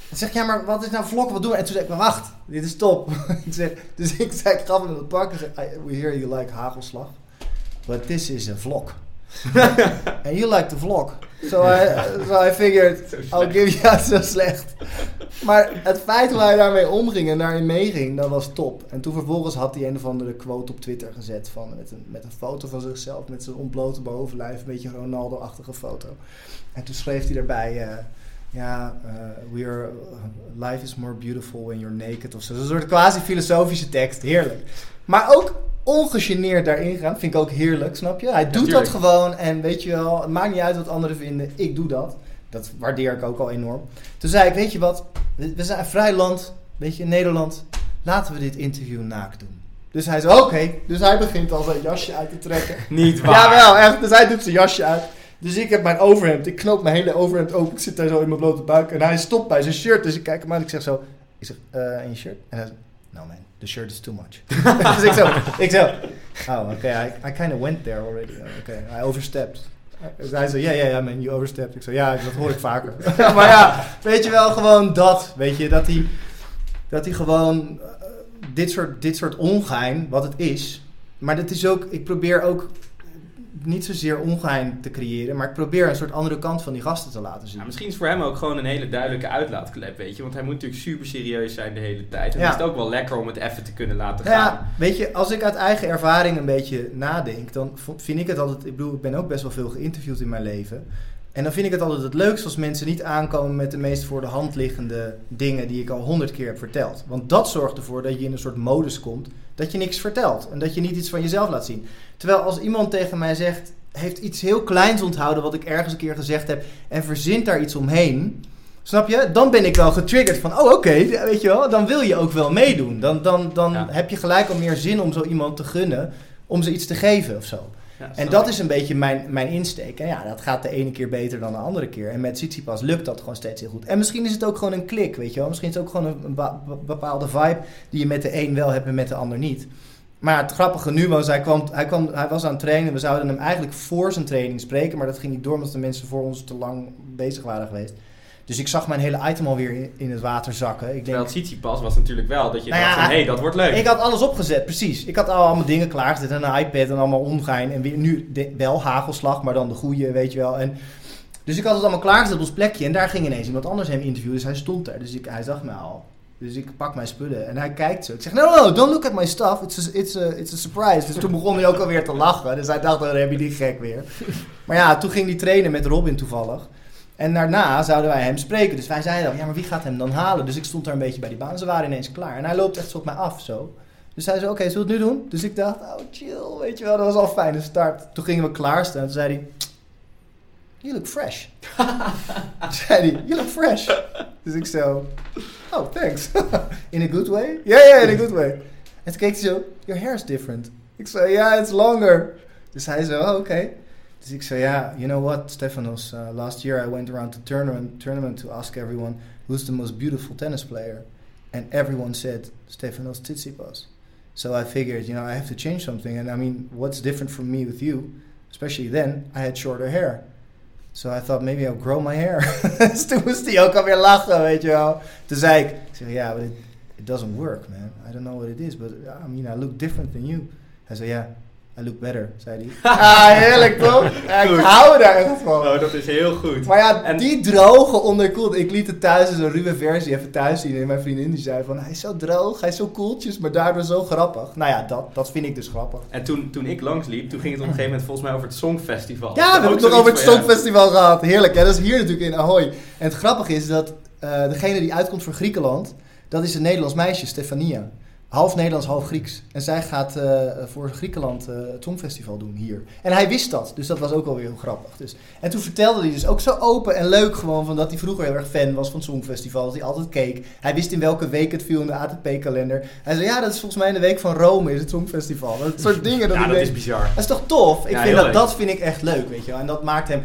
Ik zeg, ja, maar wat is nou vlokken? Wat doen we? En toen zei ik, maar wacht, dit is top. ik zeg, dus ik zei, ik gaf hem het pak zei, we hear you like hagelslag. But this is a vlog. And you like the vlog. So I, so I figured, I'll give you... Ja, zo slecht. Maar het feit hoe hij daarmee omging en daarin meeging, dat was top. En toen vervolgens had hij een of andere quote op Twitter gezet van, met, een, met een foto van zichzelf met zijn ontblote bovenlijf, een beetje Ronaldo-achtige foto. En toen schreef hij erbij, eh, ja, uh, we are, life is more beautiful when you're naked of zo. Een soort quasi-filosofische tekst, heerlijk. Maar ook ongegeneerd daarin gaan, vind ik ook heerlijk, snap je? Hij doet dat gewoon en weet je wel, het maakt niet uit wat anderen vinden, ik doe dat. Dat waardeer ik ook al enorm. Toen zei ik, weet je wat, we zijn een vrij land, weet je, Nederland, laten we dit interview naakt doen. Dus hij zei, oké. Dus hij begint al zijn jasje uit te trekken. Niet waar. Jawel, echt. Dus hij doet zijn jasje uit. Dus ik heb mijn overhemd, ik knoop mijn hele overhemd open. Ik zit daar zo in mijn blote buik. En hij stopt bij zijn shirt. Dus ik kijk hem aan en ik zeg zo, ik zeg, uh, in je shirt? En hij zegt, no man, the shirt is too much. dus ik zo, ik zo, oh oké, okay, I, I kind of went there already. Oké, okay, I overstepped. Dus hij zei, ja, ja, ja, man, you overstepped. Ik zei, ja, dat hoor ik vaker. maar ja, weet je wel, gewoon dat. Weet je, dat hij, dat hij gewoon uh, dit, soort, dit soort ongein, wat het is. Maar dat is ook, ik probeer ook niet zozeer ongeheim te creëren, maar ik probeer een soort andere kant van die gasten te laten zien. Ja, misschien is voor hem ook gewoon een hele duidelijke uitlaatklep, weet je. Want hij moet natuurlijk super serieus zijn de hele tijd. En ja. is het ook wel lekker om het even te kunnen laten gaan. Ja, weet je, als ik uit eigen ervaring een beetje nadenk, dan vind ik het altijd... Ik bedoel, ik ben ook best wel veel geïnterviewd in mijn leven. En dan vind ik het altijd het leukst als mensen niet aankomen met de meest voor de hand liggende dingen die ik al honderd keer heb verteld. Want dat zorgt ervoor dat je in een soort modus komt dat je niks vertelt en dat je niet iets van jezelf laat zien. Terwijl als iemand tegen mij zegt, heeft iets heel kleins onthouden wat ik ergens een keer gezegd heb en verzint daar iets omheen. Snap je? Dan ben ik wel getriggerd van, oh oké, weet je wel, dan wil je ook wel meedoen. Dan, dan, dan ja. heb je gelijk al meer zin om zo iemand te gunnen, om ze iets te geven of zo. Ja, en dat is een beetje mijn, mijn insteek. En ja, dat gaat de ene keer beter dan de andere keer. En met Tsitsipas lukt dat gewoon steeds heel goed. En misschien is het ook gewoon een klik, weet je wel. Misschien is het ook gewoon een, een bepaalde vibe die je met de een wel hebt en met de ander niet. Maar het grappige nu was, hij, kwam, hij, kwam, hij was aan het trainen. We zouden hem eigenlijk voor zijn training spreken. Maar dat ging niet door omdat de mensen voor ons te lang bezig waren geweest. Dus ik zag mijn hele item alweer in, in het water zakken. Ik Terwijl denk, het pas was natuurlijk wel dat je nou dacht, hé, hey, dat wordt leuk. Ik had alles opgezet, precies. Ik had al allemaal dingen klaargezet en een iPad en allemaal omgein. En weer, nu wel hagelslag, maar dan de goede, weet je wel. En, dus ik had het allemaal klaargezet op ons plekje. En daar ging ineens iemand anders hem interviewen. Dus hij stond daar. Dus ik, hij zag mij al. Dus ik pak mijn spullen en hij kijkt zo. Ik zeg, no, no, don't look at my stuff. It's a, it's a, it's a surprise. Dus toen begon hij ook alweer te lachen. Dus hij dacht, dan heb je die gek weer. Maar ja, toen ging hij trainen met Robin toevallig. En daarna zouden wij hem spreken. Dus wij zeiden dan, ja, maar wie gaat hem dan halen? Dus ik stond daar een beetje bij die baan. Ze waren ineens klaar. En hij loopt echt zo op mij af, zo. Dus hij zei, oké, okay, zullen we het nu doen? Dus ik dacht, oh, chill, weet je wel. Dat was al fijne start. Toen gingen we klaarstaan. Toen zei hij, you look fresh. zei hij, you look fresh. Dus ik zo, oh, thanks. in a good way? Ja, yeah, ja, yeah, in a good way. En toen keek hij zo, your hair is different. Ik zei, ja, it's longer. Dus hij zo, oh, oké. Okay. Dus ik zei, ja, you know what, Stefanos, uh, last year I went around the tournament, tournament to ask everyone who's the most beautiful tennis player. And everyone said Stefanos Tsitsipas. So I figured, you know, I have to change something. And I mean, what's different from me with you? Especially then, I had shorter hair. So I thought maybe I'll grow my hair. dus toen moest hij ook alweer lachen, weet je wel. Toen zei ik, ja, but it, it doesn't work, man. I don't know what it is, but I mean, I look different than you. Hij zei, ja, I look better, zei hij. ah, heerlijk toch? Ik hou daar echt van. Oh, dat is heel goed. Maar ja, en die droge onderkoeld. Ik liet het thuis in zo'n ruwe versie even thuis zien. En mijn vriendin die zei van, hij is zo droog, hij is zo koeltjes, maar daardoor zo grappig. Nou ja, dat, dat vind ik dus grappig. En toen, toen ik langsliep, toen ging het op een gegeven moment volgens mij over het Songfestival. Ja, we hebben het nog over het Songfestival gehad. Heerlijk, ja, dat is hier natuurlijk in Ahoy. En het grappige is dat uh, degene die uitkomt voor Griekenland, dat is een Nederlands meisje, Stefania half Nederlands, half Grieks. En zij gaat uh, voor Griekenland uh, het Songfestival doen hier. En hij wist dat, dus dat was ook wel weer heel grappig. Dus. En toen vertelde hij dus ook zo open en leuk gewoon van dat hij vroeger heel erg fan was van het Songfestival. Dat hij altijd keek. Hij wist in welke week het viel in de ATP-kalender. Hij zei, ja, dat is volgens mij in de week van Rome is het Songfestival. Dat soort dingen. Dat ja, dat is bizar. Dat is toch tof? Ik ja, vind dat, dat vind ik echt leuk, weet je wel. En dat maakt hem...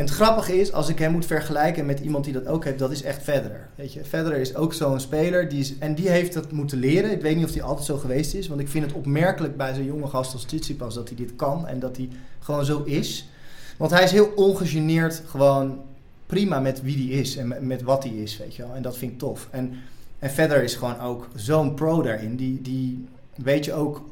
En het grappige is, als ik hem moet vergelijken met iemand die dat ook heeft, dat is echt Federer. Weet je, Federer is ook zo'n speler, die en die heeft dat moeten leren. Ik weet niet of hij altijd zo geweest is, want ik vind het opmerkelijk bij zo'n jonge gast als Tsitsipas dat hij dit kan en dat hij gewoon zo is. Want hij is heel ongegeneerd gewoon prima met wie hij is en met, met wat hij is, weet je wel. En dat vind ik tof. En, en Federer is gewoon ook zo'n pro daarin, die, die weet je ook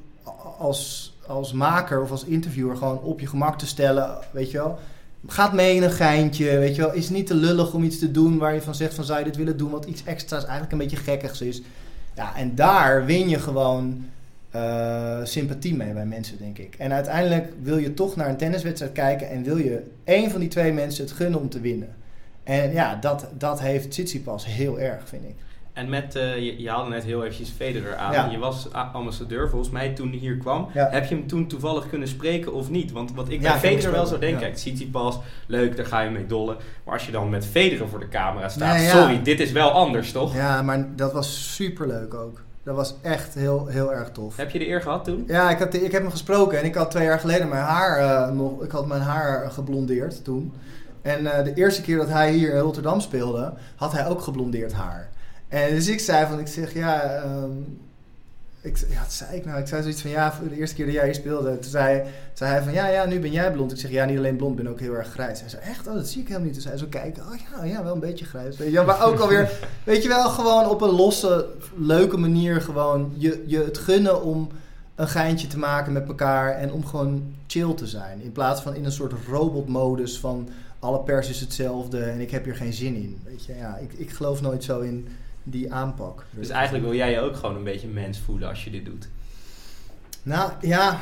als, als maker of als interviewer gewoon op je gemak te stellen, weet je wel gaat mee in een geintje, weet je wel. Is niet te lullig om iets te doen waar je van zegt van zou je dit willen doen, wat iets extra's eigenlijk een beetje gekkigs is. Ja, en daar win je gewoon eh, sympathie mee bij mensen, denk ik. En uiteindelijk wil je toch naar een tenniswedstrijd kijken en wil je één van die twee mensen het gunnen om te winnen. En ja, dat, dat heeft Tsitsipas heel erg, vind ik. En met, uh, je, je, haalde net heel eventjes Federer aan. Ja. Je was ambassadeur volgens mij toen hij hier kwam. Ja. Heb je hem toen toevallig kunnen spreken of niet? Want wat ik Ja, bij Federer wel zou denken, kijk, Tsitsipas, leuk, daar ga je mee dollen. Maar als je dan met Federer voor de camera staat, sorry, dit is wel anders, toch? Ja, maar dat was superleuk ook. Dat was echt heel, heel erg tof. Heb je de eer gehad toen? Ja, ik, had, ik heb hem gesproken en ik had twee jaar geleden mijn haar eh, nog. Ik had mijn haar geblondeerd toen. En eh, de eerste keer dat hij hier in Rotterdam speelde, had hij ook geblondeerd haar. En dus ik zei van, ik zeg ja, ehm, ik, ja, wat zei ik nou? Ik zei zoiets van, ja, voor de eerste keer dat jij hier speelde. Toen zei, zei hij van, ja, ja, nu ben jij blond. Ik zeg, ja, niet alleen blond, ik ben ook heel erg grijs. Hij zei, echt? Oh, dat zie ik helemaal niet. Dus hij zo kijken, oh ja, ja, wel een beetje grijs. Weet je, wel, maar ook alweer, weet je wel, gewoon op een losse, leuke manier gewoon je, je het gunnen om een geintje te maken met elkaar en om gewoon chill te zijn. In plaats van in een soort robotmodus van alle pers is hetzelfde en ik heb hier geen zin in. Weet je, ja, ik, ik geloof nooit zo in die aanpak. Dus eigenlijk wil jij je ook gewoon een beetje mens voelen als je dit doet. Nou ja,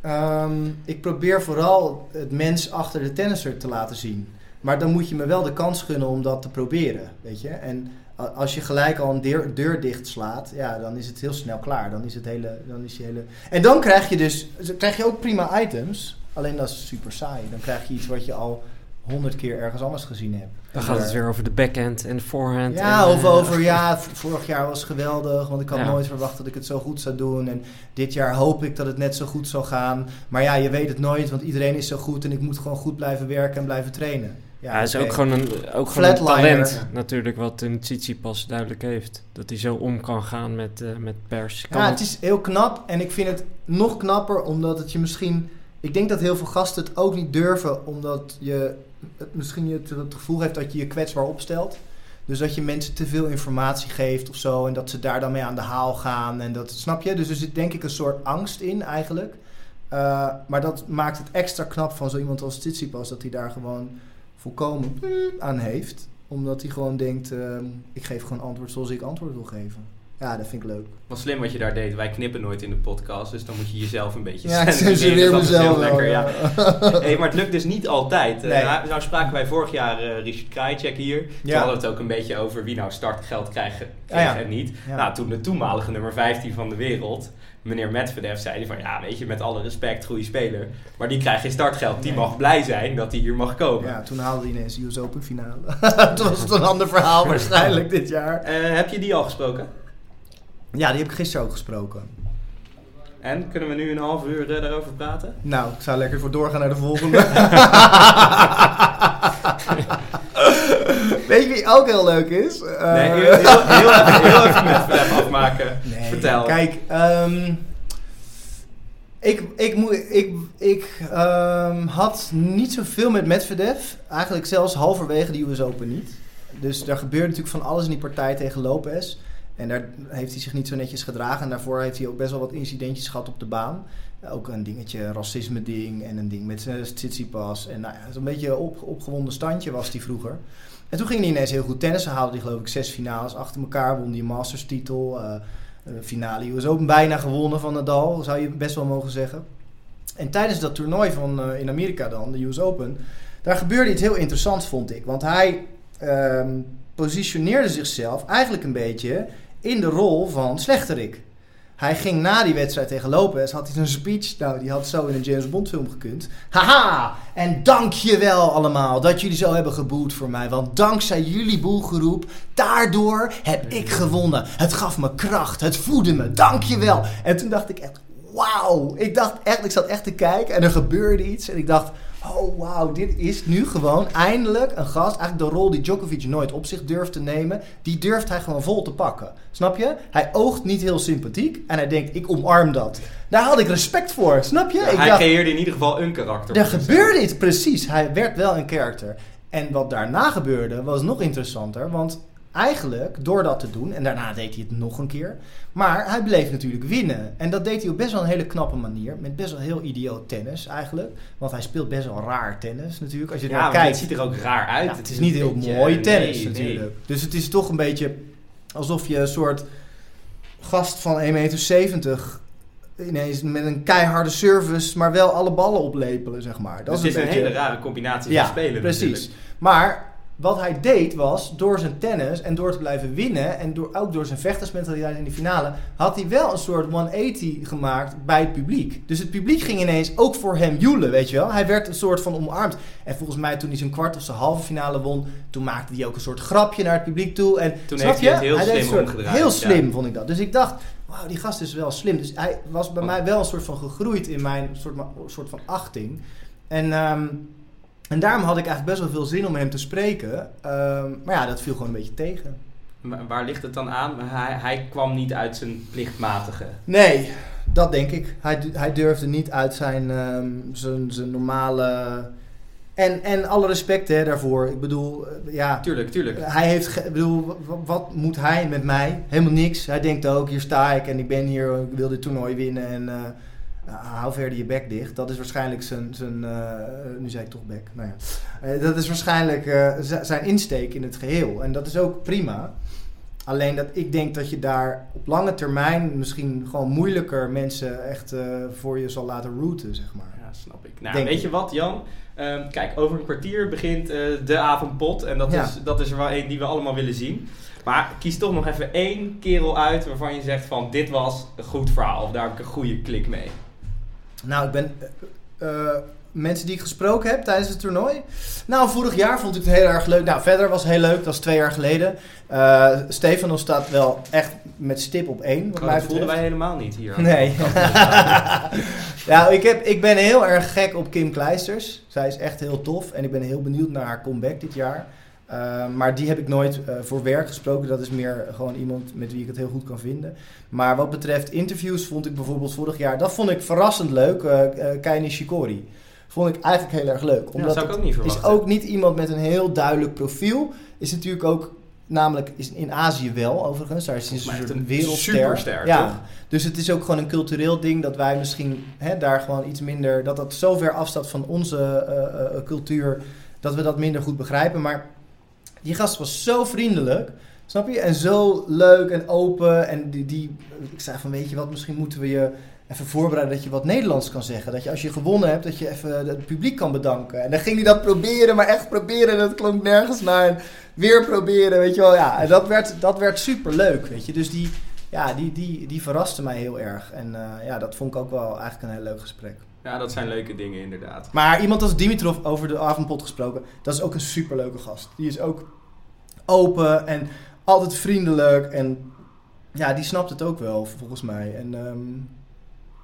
ehm, ik probeer vooral het mens achter de tennisser te laten zien. Maar dan moet je me wel de kans gunnen om dat te proberen, weet je. En als je gelijk al een deur, deur dicht slaat, ja, dan is het heel snel klaar. Dan is het hele, dan is je hele... En dan krijg je dus, krijg je ook prima items. Alleen dat is super saai. Dan krijg je iets wat je al honderd keer ergens anders gezien hebt. Dan gaat het weer over de backhand en de forehand. Ja, en, of eh, over ja, vorig jaar was geweldig, want ik had Ja. nooit verwacht dat ik het zo goed zou doen. En dit jaar hoop ik dat het net zo goed zal gaan. Maar ja, je weet het nooit, want iedereen is zo goed en ik moet gewoon goed blijven werken en blijven trainen. Ja, hij is ook gewoon een, ook gewoon een talent natuurlijk wat een Tsitsipas duidelijk heeft. Dat hij zo om kan gaan met, eh, met pers. Kan Ja, het is heel knap en ik vind het nog knapper omdat het je misschien... Ik denk dat heel veel gasten het ook niet durven omdat je het, misschien je het, gevoel heeft dat je je kwetsbaar opstelt. Dus dat je mensen te veel informatie geeft of zo en dat ze daar dan mee aan de haal gaan. En dat, snap je? Dus er zit denk ik een soort angst in eigenlijk. Uh, maar dat maakt het extra knap van zo iemand als Tsitsipas dat hij daar gewoon volkomen aan heeft. Omdat hij gewoon denkt, uh, ik geef gewoon antwoord zoals ik antwoord wil geven. Ja, dat vind ik leuk. Wat slim wat je daar deed. Wij knippen nooit in de podcast, dus dan moet je jezelf een beetje Ja, censureren. Dat is heel lekker, ja. ja. Hey, maar het lukt dus niet altijd. Eh, Nee. nou, nou spraken wij vorig jaar eh, Richard Krajicek hier. Toen Ja. hadden we het ook een beetje over wie nou startgeld krijgt Ah, ja. en niet. Nou, toen de toenmalige nummer 15 van de wereld, meneer Medvedev, zei hij van... Ja, weet je, met alle respect, goede speler. Maar die krijgt geen startgeld. Die Nee. mag blij zijn dat hij hier mag komen. Ja, toen haalde hij ineens de US Open finale. toen was het een ander verhaal waarschijnlijk dit jaar. Eh, heb je die al gesproken? Ja, die heb ik gisteren ook gesproken. En kunnen we nu een half uur eh, daarover praten? Nou, ik zou lekker voor doorgaan naar de volgende. Weet je wie ook heel leuk is? Eh, Nee, heel, heel, heel, even, heel even Medvedev afmaken. Nee, Vertel. Kijk, ehm, ik, ik, moet, ik, ik ehm, had niet zoveel met Medvedev. Eigenlijk zelfs halverwege de US Open niet. Dus daar gebeurde natuurlijk van alles in die partij tegen Lopez. En daar heeft hij zich niet zo netjes gedragen. En daarvoor heeft hij ook best wel wat incidentjes gehad op de baan. Ook een dingetje, een racisme ding en een ding met zijn Tsitsipas. En nou ja, zo'n beetje op, opgewonden standje was hij vroeger. En toen ging hij ineens heel goed tennissen. Haalde hij geloof ik zes finales achter elkaar. Won die een Masters titel. eh, eh, finale US Open bijna gewonnen van Nadal. Zou je best wel mogen zeggen. En tijdens dat toernooi van, eh, in Amerika dan, de US Open. Daar gebeurde iets heel interessants vond ik. Want hij ehm, positioneerde zichzelf eigenlijk een beetje in de rol van slechterik. Hij ging na die wedstrijd tegen Lopez, had hij zijn speech, nou die had zo in een James Bond film gekund. Haha, en dank je wel allemaal dat jullie zo hebben geboet voor mij. Want dankzij jullie boelgeroep, daardoor heb ik gewonnen. Het gaf me kracht, het voedde me, dank je wel. En toen dacht ik echt, wauw. Ik dacht echt, ik zat echt te kijken en er gebeurde iets. En ik dacht, oh wauw, dit is nu gewoon eindelijk een gast. Eigenlijk de rol die Djokovic nooit op zich durft te nemen. Die durft hij gewoon vol te pakken. Snap je? Hij oogt niet heel sympathiek. En hij denkt, ik omarm dat. Daar had ik respect voor. Snap je? Ja, ik hij dacht, creëerde in ieder geval een karakter. er gebeurde iets, precies. Hij werd wel een karakter. En wat daarna gebeurde was nog interessanter. Want eigenlijk, door dat te doen, en daarna deed hij het nog een keer, maar hij bleef natuurlijk winnen. En dat deed hij op best wel een hele knappe manier, met best wel heel idioot tennis eigenlijk. Want hij speelt best wel raar tennis natuurlijk, als je Ja, naar kijkt. het ziet er ook raar uit. Ja, het is niet heel beetje- mooi tennis nee, natuurlijk. Dus het is toch een beetje alsof je een soort gast van 1,70 meter ineens met een keiharde service, maar wel alle ballen oplepelen, zeg maar. Dat dus is het is een een beetje... hele rare combinatie Ja, van spelen precies. natuurlijk. Maar wat hij deed was, door zijn tennis en door te blijven winnen... en door, ook door zijn vechtersmentaliteit in de finale... had hij wel een soort 180 gemaakt bij het publiek. Dus het publiek ging ineens ook voor hem joelen, weet je wel. Hij werd een soort van omarmd. En volgens mij toen hij zijn kwart of zijn halve finale won... toen maakte hij ook een soort grapje naar het publiek toe. En, Toen heeft hij je? het heel slim soort- omgedraaid, Heel ja. slim vond ik dat. Dus ik dacht, wauw, die gast is wel slim. Dus hij was bij Want- mij wel een soort van gegroeid in mijn soort, soort van achting. En, ehm, en daarom had ik eigenlijk best wel veel zin om hem te spreken. Ehm, maar ja, dat viel gewoon een beetje tegen. Maar Waar ligt het dan aan? Hij, hij kwam niet uit zijn plichtmatige. Nee, dat denk ik. Hij, hij durfde niet uit zijn, ehm, zijn, zijn normale... En, en alle respect hè, daarvoor. Ik bedoel, eh, ja... Tuurlijk, tuurlijk. Hij heeft, ik bedoel, wa- wa- wat moet hij met mij? Helemaal niks. Hij denkt ook, hier sta ik en ik ben hier, ik wil dit toernooi winnen en eh, nou, hou verder je bek dicht. Dat is waarschijnlijk zijn, zijn eh, nu zei ik toch bek, nou ja. Eh, dat is waarschijnlijk eh, zijn insteek in het geheel. En dat is ook prima. Alleen dat ik denk dat je daar op lange termijn misschien gewoon moeilijker mensen echt voor je zal laten routen, zeg maar. Ja, snap ik. Nou, Denk weet ik. je wat, Jan? Ehm, kijk, over een kwartier begint de avondpot. En dat, Ja. is, dat is er wel één die we allemaal willen zien. Maar kies toch nog even één kerel uit waarvan je zegt van... dit was een goed verhaal. Of daar heb ik een goede klik mee. Nou, ik ben. eh, eh, mensen die ik gesproken heb tijdens het toernooi. Nou, vorig jaar vond ik het heel erg leuk. Nou, verder was het heel leuk. Dat was twee jaar geleden. Stefano staat wel echt met stip op één. Wat Oh, mij dat voelden wij helemaal niet hier. Nee. nou, ik, heb, ik ben heel erg gek op Kim Kleisters. Zij is echt heel tof. En ik ben heel benieuwd naar haar comeback dit jaar. Eh, maar die heb ik nooit eh, voor werk gesproken. Dat is meer gewoon iemand met wie ik het heel goed kan vinden. Maar wat betreft interviews vond ik bijvoorbeeld vorig jaar... Dat vond ik verrassend leuk. Kei Nishikori. Vond ik eigenlijk heel erg leuk. Ja, Omdat dat zou ik het ook niet is verwachten. ook niet iemand met een heel duidelijk profiel. Is natuurlijk ook... Namelijk is in Azië wel, overigens. Daar is hij een soort een wereldster. superster, ja, toch? dus het is ook gewoon een cultureel ding dat wij misschien hè, daar gewoon iets minder, dat dat zo ver afstaat van onze cultuur, dat we dat minder goed begrijpen. Maar die gast was zo vriendelijk, snap je? En zo leuk en open. En die, die, ik zei van, weet je wat, misschien moeten we je even voorbereiden dat je wat Nederlands kan zeggen. Dat je als je gewonnen hebt, dat je even het publiek kan bedanken. En dan ging hij dat proberen, maar echt proberen. En dat klonk nergens naar. En weer proberen, weet je wel. Ja, en dat werd, dat werd super leuk, weet je. Dus die, ja, die, die, die verraste mij heel erg. En eh, ja, dat vond ik ook wel eigenlijk een heel leuk gesprek. Ja, dat zijn leuke dingen inderdaad. Maar iemand als Dimitrov over de avondpot gesproken, dat is ook een superleuke gast. Die is ook open en altijd vriendelijk. En ja, die snapt het ook wel, volgens mij. En ehm,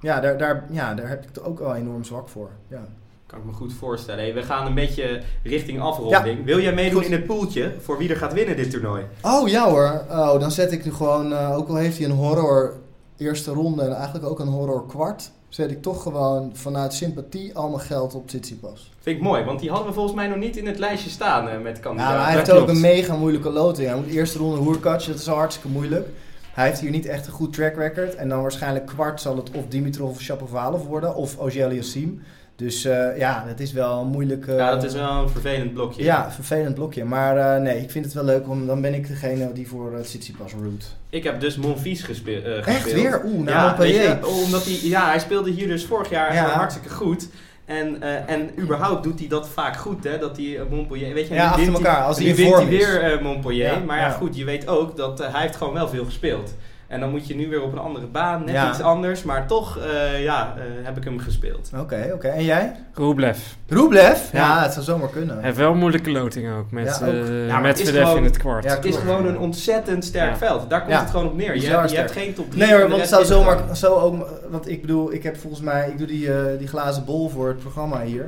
ja, daar, daar, ja, daar heb ik het ook wel enorm zwak voor. Ja. Kan ik me goed voorstellen. Hey, we gaan een beetje richting afronding. Wil jij meedoen Goed. in het poeltje voor wie er gaat winnen dit toernooi? Oh ja hoor, oh, dan zet ik nu gewoon, eh, ook al heeft hij een horror eerste ronde en eigenlijk ook een horror kwart, zet ik toch gewoon vanuit sympathie al mijn geld op Tsitsipas. Vind ik mooi, want die hadden we volgens mij nog niet in het lijstje staan eh, met Ja, kandidaten. maar hij heeft ook een mega moeilijke loting. Hij moet eerste ronde Hoerkatje, dat is al hartstikke moeilijk. Hij heeft hier niet echt een goed track record. En dan waarschijnlijk kwart zal het of Dimitrov of Shapovalov worden, of Auger Sim. Dus eh, ja, het is wel een moeilijk... eh, Ja, dat is wel een vervelend blokje. Ja, vervelend blokje. Maar eh, nee, ik vind het wel leuk, om, dan ben ik degene die voor uh, Tsitsipas route. Ik heb dus Monfils gespe- eh, gespeeld. Echt weer? Oeh, naar ja, je, omdat hij, ja, hij speelde hier dus vorig jaar Ja. hartstikke goed. En, eh, en überhaupt doet hij dat vaak goed, hè? Dat hij eh, Montpellier... Weet je, Ja, achter elkaar, als hij in wint hij weer eh, Montpellier. Ja, maar ja, ja. goed, je weet ook dat hij heeft gewoon wel veel gespeeld. En dan moet je nu weer op een andere baan, net Ja. iets anders. Maar toch, eh, ja, eh, heb ik hem gespeeld. Oké, oké. En jij? Rublev. Rublev? Ja, Ja. het zou zomaar kunnen. Hij heeft wel een moeilijke loting ook. Met, Ja, ook. eh, met het gewoon- in het kwart. Ja, Het is gewoon een ontzettend sterk Ja. veld. Daar komt Ja. het gewoon op neer. Je, hebt- je hebt geen top 3. Nee hoor, want het zou zomaar zo ook... Want ik bedoel, ik heb volgens mij... Ik doe die, eh, die glazen bol voor het programma hier.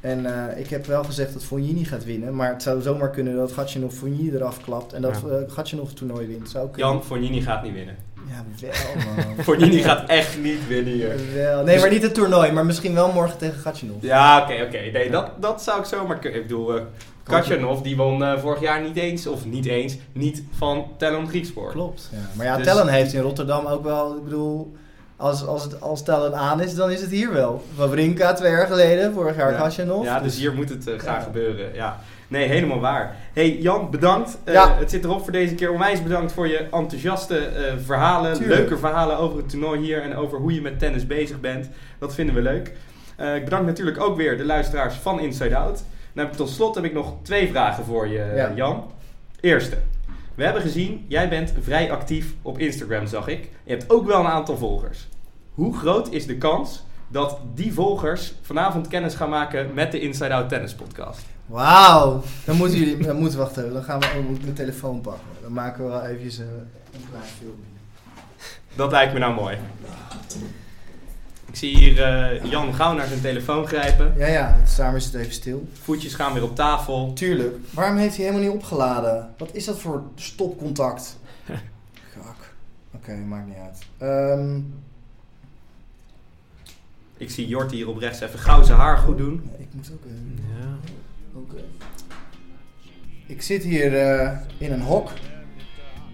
En eh, ik heb wel gezegd dat Fognini gaat winnen. Maar het zou zomaar kunnen dat Gatje nog Fognini eraf klapt. En dat Ja. eh het toernooi wint. Zou kunnen. Jan Fognini gaat niet winnen. Ja, wel man. Fornini gaat echt niet winnen hier. wel. Nee, maar niet het toernooi, maar misschien wel morgen tegen Gatchinov. Ja, oké, oké. Nee, dat, dat zou ik zomaar kunnen. Ik bedoel, eh Katjanov die won eh, vorig jaar niet eens, of niet eens, niet van Talon Griekspoor. Klopt. Ja. Maar ja, Dus- Tellen heeft in Rotterdam ook wel, ik bedoel, als, als, het, als Tellen aan is, dan is het hier wel. Wawrinka twee jaar geleden, vorig jaar Ja. Gatchinov. Ja, dus hier moet het graag Ja. gebeuren. Ja. Nee, helemaal waar. hey, Jan, bedankt. Eh, Ja. Het zit erop voor deze keer. Onwijs bedankt voor je enthousiaste eh, verhalen. Tuurlijk. Leuke verhalen over het toernooi hier en over hoe je met tennis bezig bent. Dat vinden we leuk. Ik bedank natuurlijk ook weer de luisteraars van Inside Out. Ik tot slot heb ik nog twee vragen voor je, Ja. Jan. Eerste. We hebben gezien, jij bent vrij actief op Instagram, zag ik. Je hebt ook wel een aantal volgers. Hoe groot is de kans dat die volgers vanavond kennis gaan maken met de Inside Out Tennis Podcast? Wauw. Dan moeten jullie, dan moeten, wacht even, dan gaan we ook mijn telefoon pakken. Dan maken we wel eventjes eh, een klein filmpje. Dat lijkt me nou mooi. Ik zie hier eh, Jan gauw naar zijn telefoon grijpen. Ja, ja, daarom is het even stil. Voetjes gaan weer op tafel. Tuurlijk. Waarom heeft hij helemaal niet opgeladen? Wat is dat voor stopcontact? Gak. Oké, maakt niet uit. Ehm, Ik zie Jort hier op rechts even gauw zijn haar goed doen. ik moet ook even. Ja. Oké. Ik zit hier eh, in een hok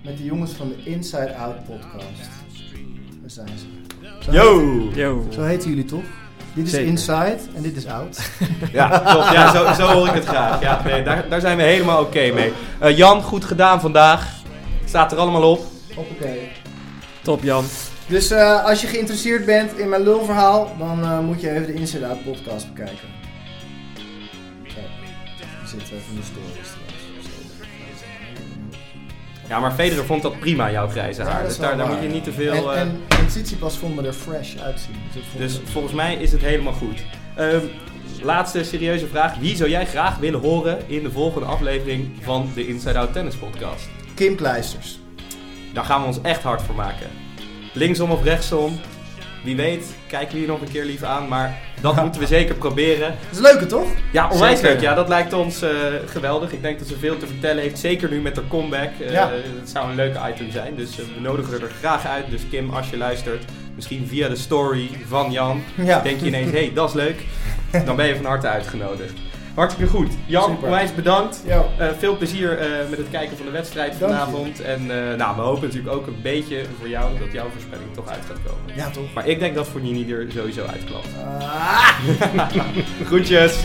met de jongens van de Inside Out podcast. Daar zijn ze. Zo Yo! heet- Yo. Zo heten jullie toch? Dit is Zeker. Inside en dit is Out. Ja, klopt. Ja, zo, zo hoor ik het graag. Ja, nee, daar, daar zijn we helemaal oké mee. Eh, Jan, goed gedaan vandaag. Staat er allemaal op. Hoppakee. Top Jan. Dus eh, als je geïnteresseerd bent in mijn lulverhaal, dan eh, moet je even de Inside Out podcast bekijken. Zo. Die zit even in de stories. Ja, maar Federer vond dat prima, jouw grijze haar. Dus daar, daar moet je niet te veel... En, eh, en, en Tsitsipas vond me er fresh uitzien. Dus, Dus volgens mij is het helemaal goed. Ehm, laatste serieuze vraag. Wie zou jij graag willen horen in de volgende aflevering van de Inside Out Tennis Podcast? Kim Kleisters. Daar gaan we ons echt hard voor maken. Linksom of rechtsom. Wie weet, kijken we hier nog een keer lief aan. Maar dat moeten we zeker proberen. Dat is leuke toch? Ja, onwijs Zeker. leuk. Ja, dat lijkt ons eh, geweldig. Ik denk dat ze veel te vertellen heeft. Zeker nu met de comeback. Eh, Ja. Het zou een leuke item zijn. Dus eh, we nodigen er graag uit. Dus Kim, als je luistert, misschien via de story van Jan. Ja. Denk je ineens, hé, hey, dat is leuk. Dan ben je van harte uitgenodigd. Hartstikke goed. Jan, Super. onwijs bedankt. Eh, veel plezier eh, met het kijken van de wedstrijd Dank je. vanavond. En eh, nou, we hopen natuurlijk ook een beetje voor jou dat jouw voorspelling toch uit gaat komen. Ja toch? Maar ik denk dat Fornini er sowieso uitklapt. Ah. Groetjes!